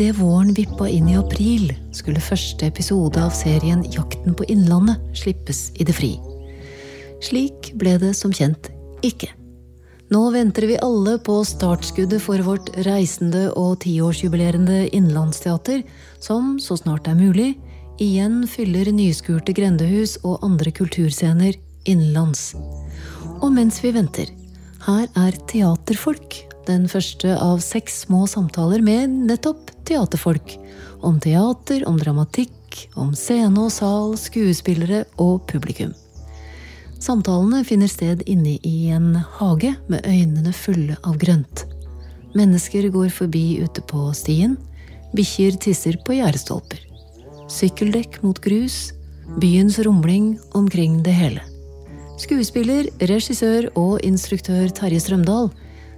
Idet våren vippa inn i april, skulle første episode av serien Jakten på Innlandet slippes i det fri. Slik ble det som kjent ikke. Nå venter vi alle på startskuddet for vårt reisende og tiårsjubilerende innlandsteater, som, så snart det er mulig, igjen fyller nyskurte grendehus og andre kulturscener innenlands. Og mens vi venter, her er Teaterfolk, den første av seks små samtaler med nettopp teaterfolk. Om teater, om dramatikk, om scene og sal, skuespillere og publikum. Samtalene finner sted inne i en hage med øynene fulle av grønt. Mennesker går forbi ute på stien. Bikkjer tisser på gjerdestolper. Sykkeldekk mot grus. Byens rumling omkring det hele. Skuespiller, regissør og instruktør Terje Strømdal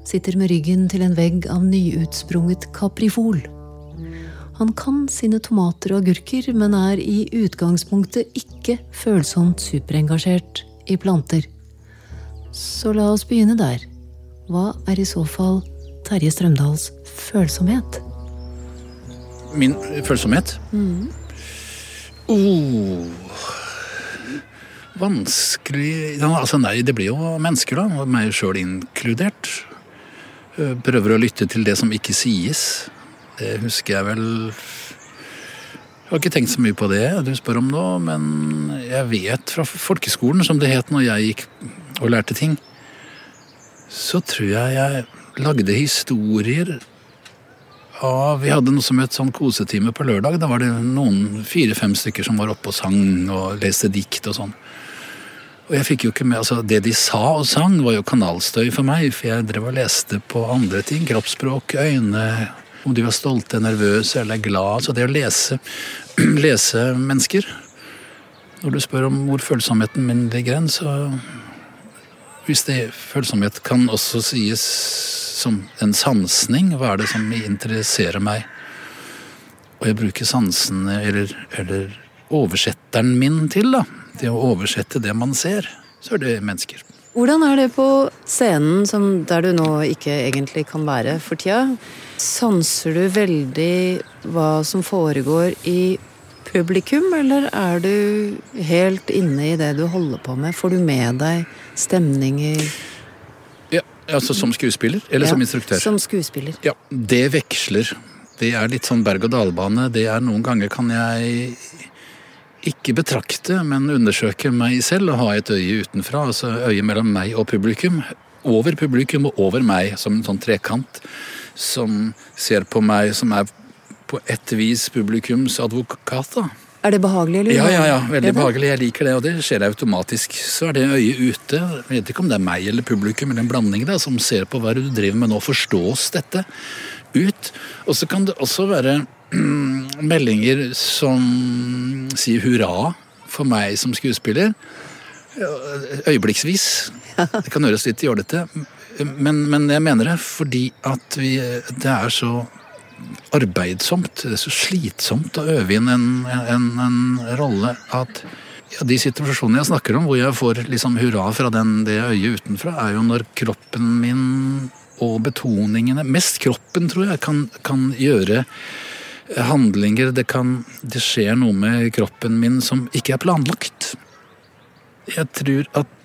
sitter med ryggen til en vegg av nyutsprunget kaprifol. Han kan sine tomater og agurker, men er i utgangspunktet ikke følsomt superengasjert i planter. Så la oss begynne der. Hva er i så fall Terje Strømdals følsomhet? Min følsomhet? Mm. Oh. Vanskelig altså Nei, det blir jo mennesker, da. Meg sjøl inkludert. Eh, prøver å lytte til det som ikke sies. Det husker jeg vel Jeg har ikke tenkt så mye på det du spør om nå, men jeg vet fra folkeskolen, som det het når jeg gikk og lærte ting, så tror jeg jeg lagde historier av Vi hadde noe som het sånn kosetime på lørdag. Da var det noen fire-fem stykker som var oppe og sang og leste dikt og sånn. Og jeg fikk jo ikke med, altså Det de sa og sang, var jo kanalstøy for meg, for jeg drev og leste på andre ting. Kroppsspråk, øyne, om de var stolte, nervøse eller glad. Så det å lese, lese mennesker Når du spør om hvor følsomheten min ligger hen, så Hvis det følsomhet kan også sies som en sansning, hva er det som interesserer meg? Og jeg bruker sansene, eller, eller oversetteren min til, da det å oversette det man ser, så er det mennesker. Hvordan er det på scenen som der du nå ikke egentlig kan være for tida? Sanser du veldig hva som foregår i publikum, eller er du helt inne i det du holder på med? Får du med deg stemninger? Ja, altså Som skuespiller eller ja, som instruktør? Som skuespiller. Ja, Det veksler. Det er litt sånn berg-og-dal-bane. Det er Noen ganger kan jeg ikke betrakte, men undersøke meg selv og ha et øye utenfra. Altså øye mellom meg og publikum. Over publikum og over meg, som en sånn trekant. Som ser på meg som er på et vis publikums advokat. da. Er det behagelig? eller? Ja, ja, ja, veldig behagelig. Jeg liker det, og det skjer automatisk. Så er det øyet ute. Jeg vet ikke om det er meg eller publikum, eller en blanding da, som ser på hva du driver med nå. Forstås dette ut? Og så kan det også være meldinger som sier hurra for meg som skuespiller. Øyeblikksvis. Det kan høres litt jålete, men, men, jeg mener det fordi at vi, det er så arbeidsomt, det er så slitsomt å øve inn en, en, en rolle at ja, De situasjonene jeg snakker om hvor jeg får liksom hurra fra den, det øyet utenfra, er jo når kroppen min og betoningene Mest kroppen, tror jeg, kan, kan gjøre handlinger. Det kan Det skjer noe med kroppen min som ikke er planlagt. Jeg tror at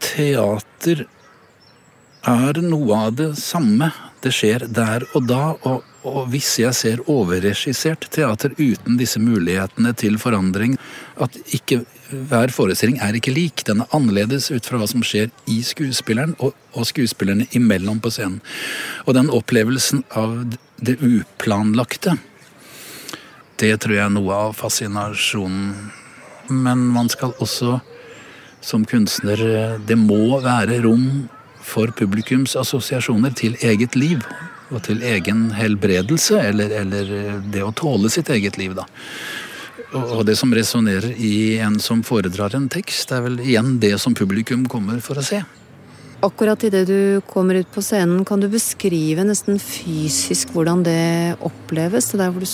teater er noe av det samme. Det skjer der og da. Og, og hvis jeg ser overregissert teater uten disse mulighetene til forandring, at ikke hver forestilling er ikke lik. Den er annerledes ut fra hva som skjer i skuespilleren og, og skuespillerne imellom på scenen. Og den opplevelsen av det uplanlagte det tror jeg er noe av fascinasjonen. Men man skal også som kunstner Det må være rom for publikums assosiasjoner til eget liv. Og til egen helbredelse, eller, eller det å tåle sitt eget liv, da. Og det som resonnerer i en som foredrar en tekst, er vel igjen det som publikum kommer for å se. Akkurat idet du kommer ut på scenen, kan du beskrive nesten fysisk hvordan det oppleves? Det der hvor du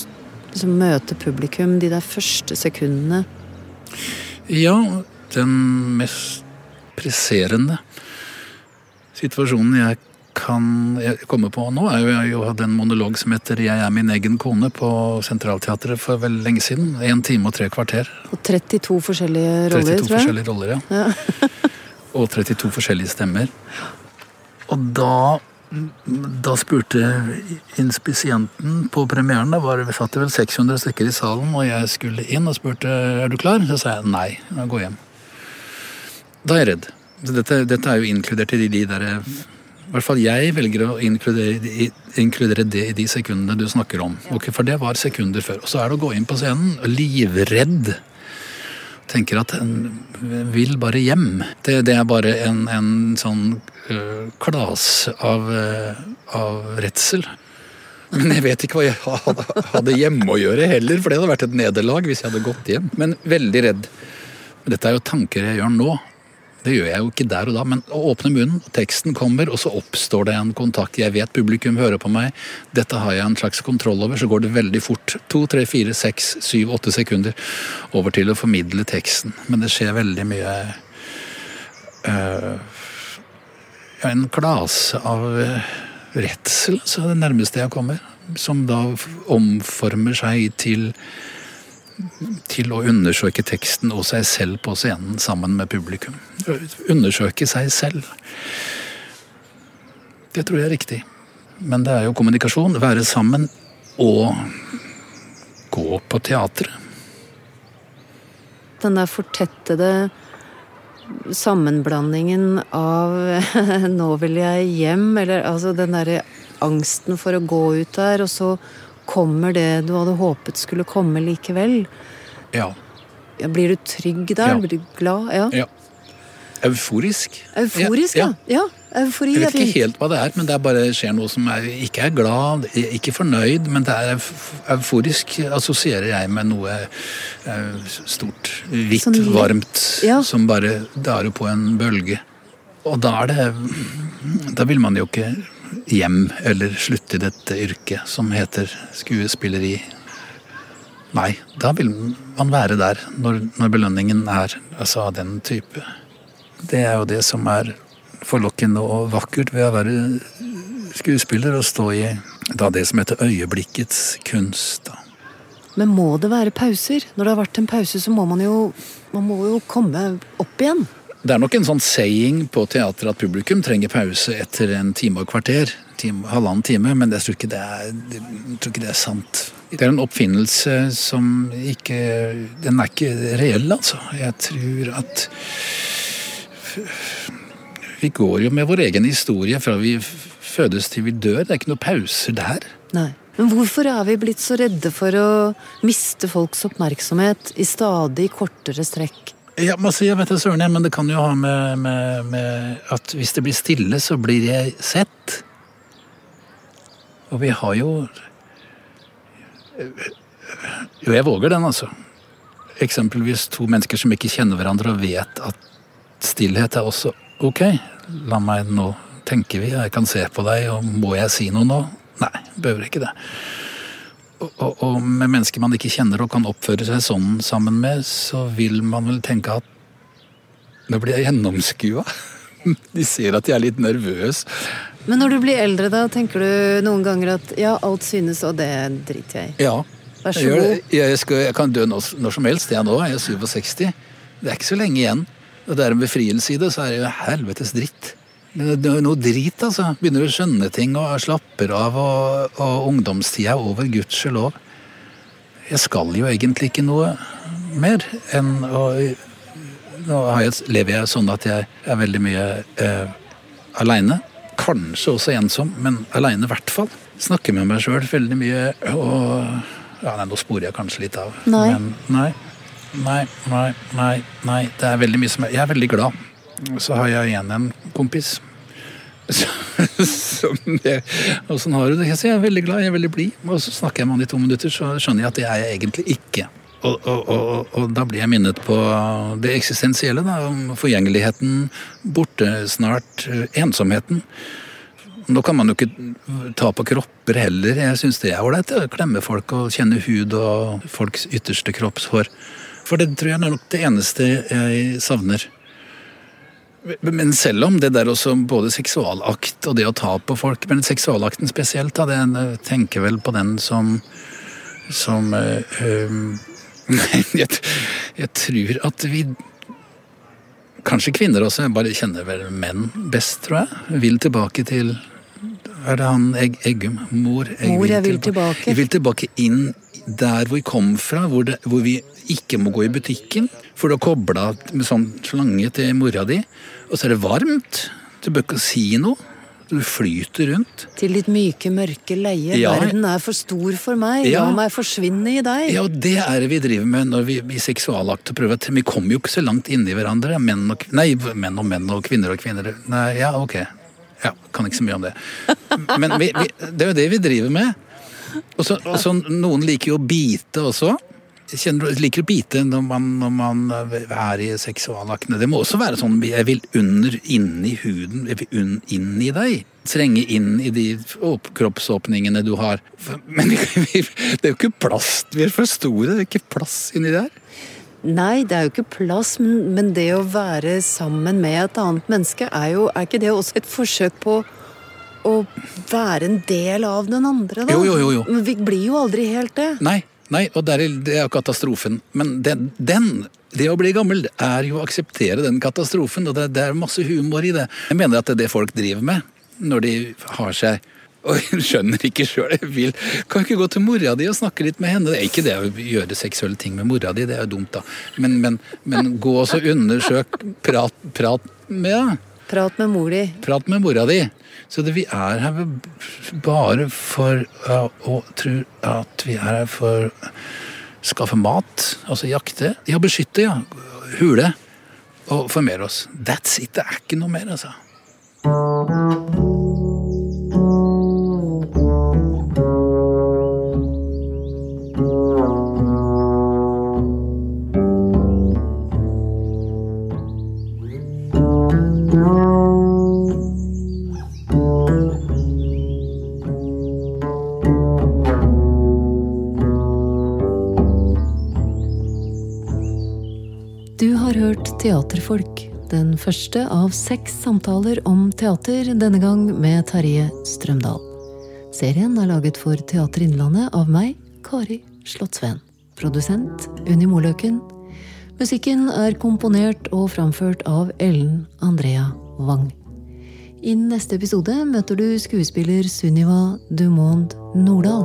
liksom møte publikum de der første sekundene? Ja, den mest presserende situasjonen jeg kan komme på nå, er jo jeg hadde en monolog som heter 'Jeg er min egen kone' på Sentralteatret for veldig lenge siden. En time og tre kvarter. Og 32 forskjellige roller, 32 tror jeg. forskjellige roller, ja. Ja. og 32 forskjellige stemmer. Og da, da spurte inspisienten på premieren da var, satt vel 600 stykker i salen, og jeg skulle inn og spurte er du klar. Så sa jeg nei, går hjem. Da er jeg redd. Dette, dette er jo inkludert i de, de der I hvert fall jeg velger å inkludere, inkludere det i de sekundene du snakker om. Okay, For det var sekunder før. Og så er det å gå inn på scenen livredd tenker at en vil bare hjem. Det, det er bare en, en sånn øh, klas av, øh, av redsel. Men jeg vet ikke hva jeg hadde, hjemme å gjøre heller, for det hadde vært et nederlag hvis jeg hadde gått hjem. Men veldig redd. Dette er jo tanker jeg gjør nå. Det gjør jeg jo ikke der og da, men å åpne munnen, teksten kommer, og så oppstår det en kontakt. Jeg vet publikum hører på meg, dette har jeg en slags kontroll over, så går det veldig fort. To, tre, fire, seks, syv, åtte sekunder over til å formidle teksten. Men det skjer veldig mye øh, En klase av øh, redsel, så er det nærmeste jeg kommer. Som da omformer seg til til å undersøke teksten og seg selv på scenen sammen med publikum. Undersøke seg selv. Det tror jeg er riktig. Men det er jo kommunikasjon. Være sammen og gå på teatret. Den der fortettede sammenblandingen av 'nå vil jeg hjem', eller altså den derre angsten for å gå ut der, og så kommer det du hadde håpet skulle komme likevel. Ja. Ja, blir du trygg der? Ja. Blir du glad? Ja. ja. Euforisk. Euforisk, ja. ja. Eufori Jeg vet ikke helt hva det er, men det er bare skjer noe som er, ikke er glad, ikke fornøyd, men det er euforisk assosierer jeg med noe eh, stort, hvitt, Sånn varmt, som bare darer på en bølge. Og da er det Da vil man jo ikke hjem eller slutte i dette yrket som heter skuespilleri. Nei, da vil man være der når, når belønningen er altså av den type. Det er jo det som er forlokkende og vakkert ved å være skuespiller og stå i da det som heter øyeblikkets kunst. Da. Men må det være pauser? Når det har vært en pause, så må man jo, man må jo komme opp igjen. Det er nok en sånn saying på teater at publikum trenger pause etter en time og kvarter. Time, halvannen time, men jeg tror, er, jeg tror ikke det er sant. Det er en oppfinnelse som ikke Den er ikke reell, altså. Jeg tror at Vi går jo med vår egen historie fra vi fødes til vi dør. Det er ikke noen pauser der. Nei. Men hvorfor er vi blitt så redde for å miste folks oppmerksomhet i stadig kortere strekk? Ja, men altså, jeg vet det, Søren, men det kan jo ha med, med, med at hvis det blir stille, så blir jeg sett. Og vi har jo Jo, jeg våger den, altså. Eksempelvis to mennesker som ikke kjenner hverandre og vet at stillhet er også ok. La meg nå tenke vi, jeg kan se på deg, og må jeg si noe nå? Nei, behøver ikke det. Og, og, med mennesker man ikke kjenner og kan oppføre seg sånn sammen med, så vil man vel tenke at nå blir jeg gjennomskua. De ser at jeg er litt nervøs. Men når du blir eldre, da, tenker du noen ganger at ja, alt synes, og det driter jeg i. Ja. Vær så jeg, god. jeg, skal, jeg kan dø når, når som helst, jeg nå. Jeg er 67. Det er ikke så lenge igjen. Og det er en befrielse i det, så er det jo helvetes dritt. Det er noe drit, altså. Begynner å skjønne ting og slapper av, og, og ungdomstida er over, gudskjelov. Jeg skal jo egentlig ikke noe mer enn å Nå har jeg, lever jeg sånn at jeg er veldig mye eh, aleine. Kanskje også ensom, men aleine i hvert fall. Snakker med meg sjøl veldig mye og ja, nei, Nå sporer jeg kanskje litt av. Nei. Men nei. Nei, nei, nei. nei. Det er veldig mye som er Jeg er veldig glad. Så har jeg igjen en kompis. Som jeg, sånn har du det? Sier jeg er veldig glad, jeg er veldig blid. Og så snakker jeg med han i to minutter, så skjønner jeg at det er jeg egentlig ikke. Og, og, og, og, og da blir jeg minnet på det eksistensielle, da, om forgjengeligheten, borte snart, eh, ensomheten. Nå kan man jo ikke ta på kropper heller. Jeg syns det er ålreit å klemme folk og kjenne hud og folks ytterste kroppshår. For det tror jeg er nok det eneste jeg savner. Men selv om det der også både seksualakt og det å ta på folk, men seksualakten spesielt, da, det jeg tenker vel på den som som øh, jeg, jeg tror at vi Kanskje kvinner også, jeg bare kjenner vel menn best, tror jeg. Vil tilbake til Er det han Egg, Eggum? Mor, jeg Mor, jeg vil tilbake. Jeg vil tilbake inn der hvor vi kom fra, hvor, det, hvor vi ikke må gå i butikken. For du har kobla med sånn slange til mora di, og så er det varmt. Du bør ikke si noe. Du flyter rundt. Til ditt myke, mørke leie. Ja. Verden er for stor for meg. Ja. La meg forsvinne i deg. Ja, og det er det vi driver med når vi i seksualakt prøver Vi kommer jo ikke så langt inni hverandre. Menn og, nei, menn og menn og kvinner og kvinner. Nei, ja, ok. Ja, kan ikke så mye om det. Men vi, vi, det er jo det vi driver med. Og så Noen liker jo å bite også. Kjenner du, liker å bite når man, når man, er i seksualaktene. Det må også være sånn jeg vil under, inni huden, jeg vil inn i deg. Trenge inn i de kroppsåpningene du har. Men det er jo ikke plass, vi er for store, det er ikke plass inni der. Nei, det er jo ikke plass, men, men det å være sammen med et annet menneske, er jo Er ikke det også et forsøk på å være en del av den andre, da? Jo, jo, jo. jo. Men vi blir jo aldri helt det. Nei. Nei, og det er, det er katastrofen. Men den, den, det å bli gammel, er jo å akseptere den katastrofen. Og det, det, er masse humor i det. Jeg mener at det er det folk driver med når de har seg og skjønner ikke sjøl. Kan ikke gå til mora di og snakke litt med henne. Det er ikke det å gjøre seksuelle ting med mora di, det er jo dumt, da. Men, men, men gå og undersøk, prat, prat med henne. Prat med mor di. Prat med mora di. Så det, vi er her bare for uh, å tro at vi er her for skaffe mat, altså jakte. Ja, beskytte, ja. Hule. Og formere oss. That's it. Det er ikke noe mer, altså. Teaterfolk. Den første av seks samtaler om teater, denne gang med Terje Strømdal. Serien er laget for Teater Innlandet av meg, Kari Slottsveen. Produsent Unni Moløken. Musikken er komponert og framført av Ellen Andrea Wang. I neste episode møter du skuespiller Sunniva Dumond Nordahl.